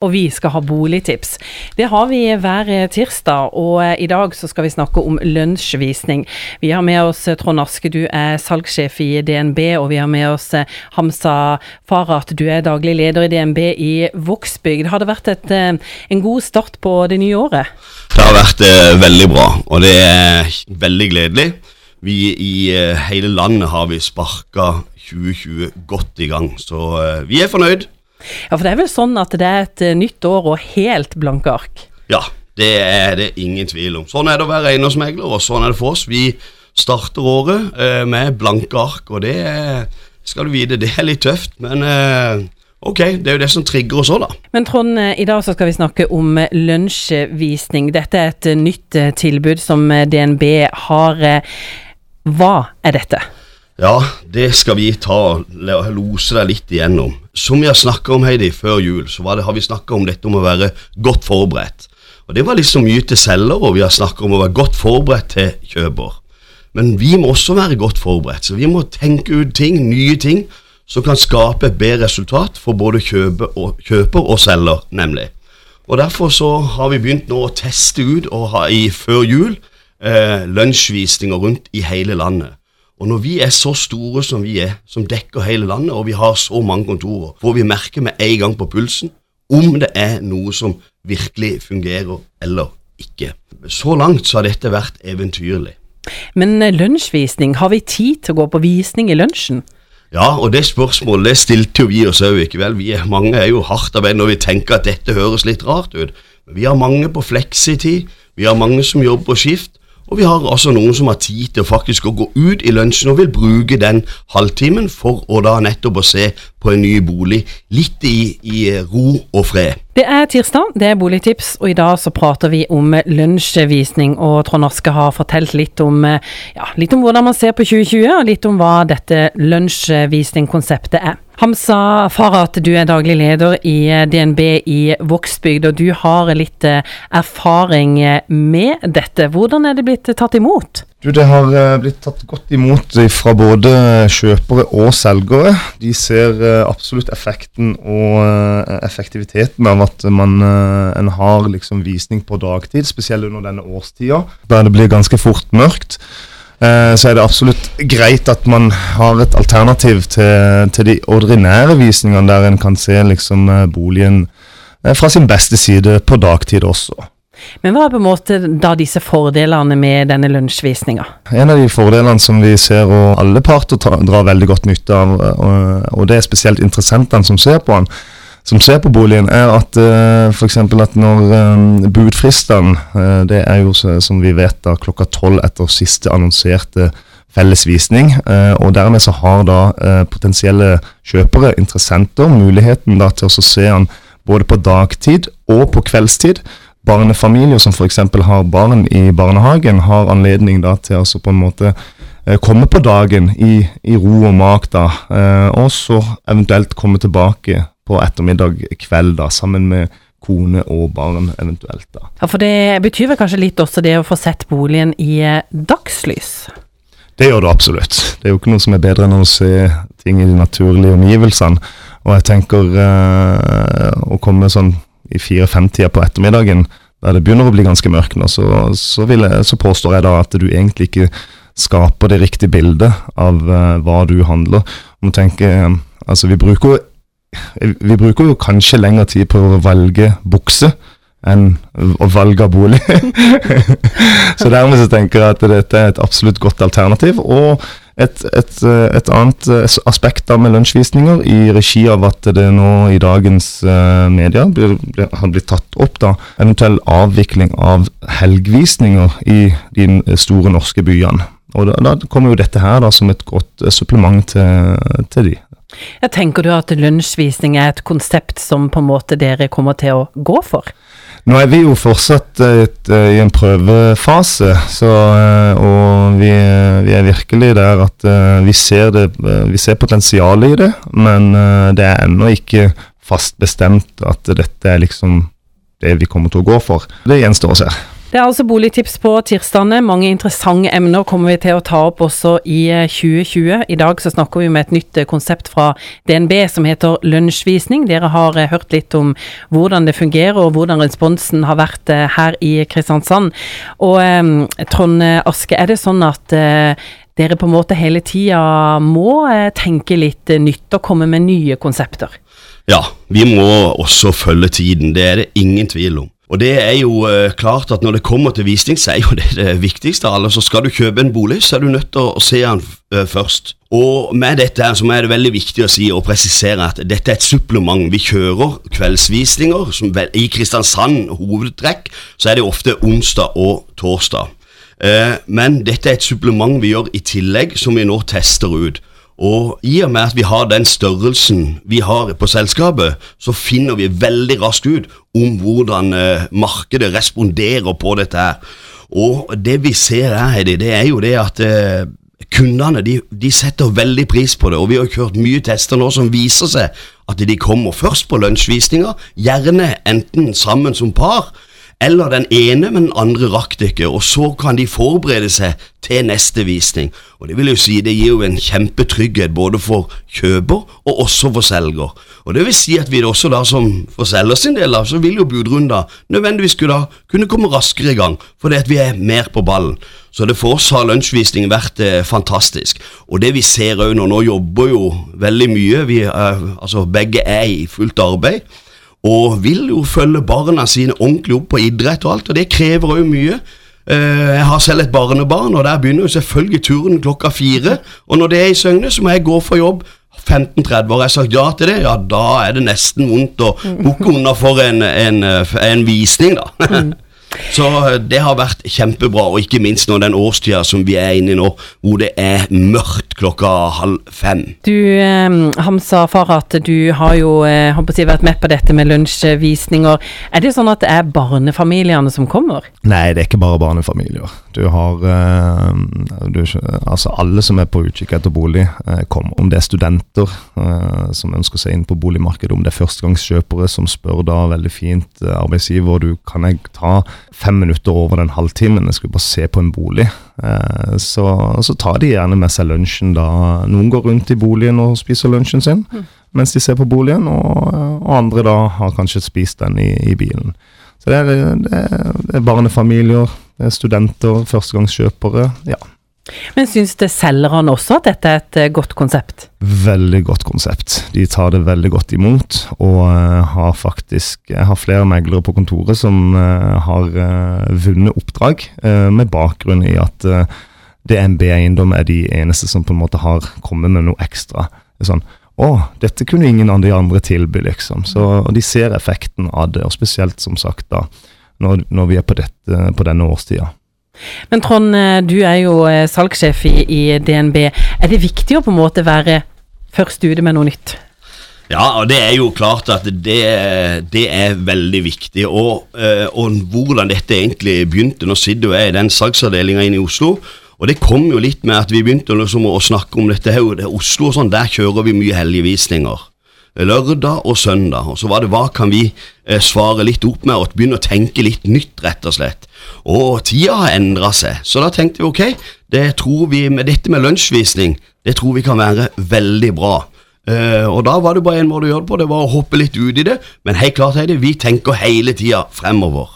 Og vi skal ha boligtips. Det har vi hver tirsdag, og i dag så skal vi snakke om lunsjvisning. Vi har med oss Trond Aske, du er salgssjef i DNB, og vi har med oss Hamsa Farhat, du er daglig leder i DNB i Vågsbygd. Har det vært et, en god start på det nye året? Det har vært eh, veldig bra, og det er veldig gledelig. Vi i eh, hele landet har vi sparka 2020 godt i gang, så eh, vi er fornøyd. Ja, for det er vel sånn at det er et eh, nytt år og helt blanke ark? Ja, det er det ingen tvil om. Sånn er det å være eiendomsmegler, og sånn er det for oss. Vi starter året eh, med blanke ark, og det skal du vite, det er litt tøft, men eh, Ok, det er jo det som trigger oss òg, da. Men Trond, eh, i dag så skal vi snakke om eh, lunsjvisning. Dette er et nytt tilbud som DNB har. Hva er dette? Ja, det skal vi ta lose deg litt igjennom. Som vi har snakka om Heidi, før jul, så det, har vi snakka om dette om å være godt forberedt. Og Det var liksom mye til selger, og vi har snakka om å være godt forberedt til kjøper. Men vi må også være godt forberedt, så vi må tenke ut ting, nye ting, som kan skape et bedre resultat for både kjøper og, kjøper og selger, nemlig. Og Derfor så har vi begynt nå å teste ut og ha i før jul eh, lunsjvisninger rundt i hele landet. Og når vi er så store som vi er, som dekker hele landet, og vi har så mange kontorer, får vi merke med en gang på pulsen om det er noe som virkelig fungerer eller ikke. Så langt så har dette vært eventyrlig. Men eh, lunsjvisning, har vi tid til å gå på visning i lunsjen? Ja, og det spørsmålet det stilte jo vi oss òg, ikke vel. Vi er, mange er jo hardt arbeid når vi tenker at dette høres litt rart ut. Men vi har mange på fleksitid, vi har mange som jobber på skift, og vi har altså noen som har tid til faktisk å gå ut i lunsjen og vil bruke den halvtimen for å da nettopp å se på en ny bolig litt i, i ro og fred. Det er tirsdag, det er Boligtips, og i dag så prater vi om lunsjvisning. Og Trond Aske har fortalt litt om, ja, litt om hvordan man ser på 2020, og litt om hva dette lunsjvisningkonseptet er. Hamza Farhat, du er daglig leder i DNB i Vågsbygd, og du har litt eh, erfaring med dette. Hvordan er det blitt tatt imot? Du, Det har blitt tatt godt imot fra både kjøpere og selgere. De ser absolutt effekten og effektiviteten av at man en har liksom visning på dagtid, spesielt under denne årstida, der det blir ganske fort mørkt. Eh, så er det absolutt greit at man har et alternativ til, til de ordinære visningene, der en kan se liksom eh, boligen eh, fra sin beste side på dagtid også. Men hva er på en måte da disse fordelene med denne lunsjvisninga? En av de fordelene som vi ser og alle parter drar veldig godt nytte av, og, det er spesielt interessentene som ser på den, som ser på boligen, er at eh, f.eks. at når um, budfristene uh, Det er jo som vi vet da klokka tolv etter siste annonserte fellesvisning. visning, og dermed så har da potensielle kjøpere, interessenter, muligheten da til å se den både på dagtid og på kveldstid. Barnefamilier som f.eks. har barn i barnehagen, har anledning da til å på en måte komme på dagen i, i ro og mak, da, og så eventuelt komme tilbake på ettermiddag kveld, da, sammen med kone og barn eventuelt. da. Ja, For det betyr vel kanskje litt også det å få sett boligen i eh, dagslys? Det gjør det absolutt. Det er jo ikke noe som er bedre enn å se ting i de naturlige omgivelsene. Og jeg tenker uh, å komme sånn i fire-fem-tida på ettermiddagen, der det begynner å bli ganske mørkt så, så, så, påstår jeg da at du egentlig ikke skaper det riktige bildet av uh, hva du handler. Om tenker, uh, altså Vi bruker vi bruker jo kanskje lengre tid på å velge bukse enn å valge bolig. så dermed så tenker jeg at dette er et absolutt godt alternativ. Og et, et, et annet aspekt da med lunsjvisninger i regi av at det nå i dagens uh, media blir, blir, har blitt tatt opp da, eventuell avvikling av helgvisninger i de store norske byene. Og da, da kommer jo dette her da som et godt supplement til, til de. Jeg tenker du at lunsjvisning er et konsept som på en måte dere kommer til å gå for? Nå er vi jo fortsatt et, eh, i en prøvefase, så, eh, og vi, vi, er virkelig der at eh, vi ser, det, vi ser potensialet i det, men det er ennå ikke fast bestemt at dette er liksom det vi kommer til å gå for. Det gjenstår å se. Det er altså boligtips på tirsdagene. Mange interessante emner kommer vi til å ta opp også i 2020. Eh, I dag så snakker vi med et nytt eh, konsept fra DNB som heter lunsjvisning. Dere har eh, hørt litt om hvordan det fungerer og hvordan responsen har vært her i Kristiansand. Og Trond Aske, er det sånn at dere på en måte hele tida må tenke litt nytt og komme med nye konsepter? Ja, vi må også følge tiden. Det er det ingen tvil om. Og det er jo uh, klart at når det kommer til visning, så er jo det det viktigste av alle. Så skal du kjøpe en bolig, så er du nødt til å se den uh, først. Og med dette her, så er det veldig viktig å si og presisere at dette er et supplement. Vi kjører kveldsvisninger. Som I Kristiansand hovedtrekk så er det ofte onsdag og torsdag. Uh, men dette er et supplement vi gjør i tillegg, som vi nå tester ut. Og i og med at vi har den størrelsen vi har på selskapet, så finner vi veldig raskt ut om hvordan eh, markedet responderer på dette her. Og det vi ser her, Heidi, det er jo det at eh, kundene de, de, setter veldig pris på det. Og vi har kjørt mye tester nå som viser seg at de kommer først på lunsjvisninger, gjerne enten sammen som par, eller den ene, men den andre rakk det ikke. Og så kan de forberede seg til neste visning. Og Det vil jo si det gir jo en kjempetrygghet både for kjøper og også for selger. Og Det vil si at vi også da som for selger sin del så vil jo budrunder nødvendigvis da kunne komme raskere i gang, fordi at vi er mer på ballen. Så det for oss har lunsjvisning vært eh, fantastisk. Og det vi ser òg nå, nå jobber jo veldig mye, vi, eh, altså begge er i fullt arbeid og vil jo følge barna sine ordentlig opp på idrett og alt, og det krever òg mye. Eh, jeg har selv et barnebarn, og der begynner jo selvfølgelig turen klokka fire. Og når det er i Søgne, så må jeg gå for jobb 15.30. og jeg sagt ja til det, ja da er det nesten vondt å bukke unna for en, en, en visning, da. Så eh, det har vært kjempebra, og ikke minst nå den årstida som vi er inne i nå, hvor det er mørkt klokka halv fem. Du eh, Hamsa Farhat, du har jo eh, si, vært med på dette med lunsjvisninger. Er det sånn at det er barnefamiliene som kommer? Nei, det er ikke bare barnefamilier. Du har eh, du, altså alle som er på utkikk etter bolig, eh, kommer. Om det er studenter eh, som ønsker seg inn på boligmarkedet, om det er førstegangskjøpere som spør da veldig fint arbeidsgiver du kan jeg ta fem minutter over den halvtimen, jeg skulle bare se på en bolig. Så, så tar de gjerne med seg lunsjen da. Noen går rundt i boligen og spiser lunsjen sin mm. mens de ser på boligen, og, og, andre da har kanskje spist den i, i bilen. Så det er, det er, det er barnefamilier Eh, studenter, førstegangskjøpere. ja. Men syns det selgerne også at dette er et eh, godt konsept? Veldig godt konsept. De tar det veldig godt imot, og uh, har faktisk Jeg har flere meglere på kontoret som har vunnet oppdrag med bakgrunn i at DNB Eiendom er de eneste som på en måte har kommet med noe ekstra. Sånn å, dette kunne ingen av de andre tilby, liksom. Så De ser effekten av det, og spesielt som sagt da når, når vi er på, dette, på denne årstida. Men Trond, eh, du er jo eh, salgssjef i, i, DNB. Er det viktig å på en måte være først ute med noe nytt? Ja, og det er jo klart at det, det er veldig viktig. Og, eh, og, hvordan dette egentlig begynte. Nå sitter jeg i den salgsavdelinga inne i Oslo. Og det kom jo litt med at vi begynte liksom å snakke om dette her. Er Oslo og sånn, der kjører vi mye helgevisninger lørdag og søndag. Og så var det hva kan vi eh, svare litt opp med, og begynne å tenke litt nytt, rett og slett. Og tida har endra seg, så da tenkte vi ok, det tror vi med dette med lunsjvisning, det tror vi kan være veldig bra. Uh, og da var det bare en måte å gjøre det på, det var å hoppe litt ut i det. Men helt klart, Heidi, vi tenker hele tida fremover.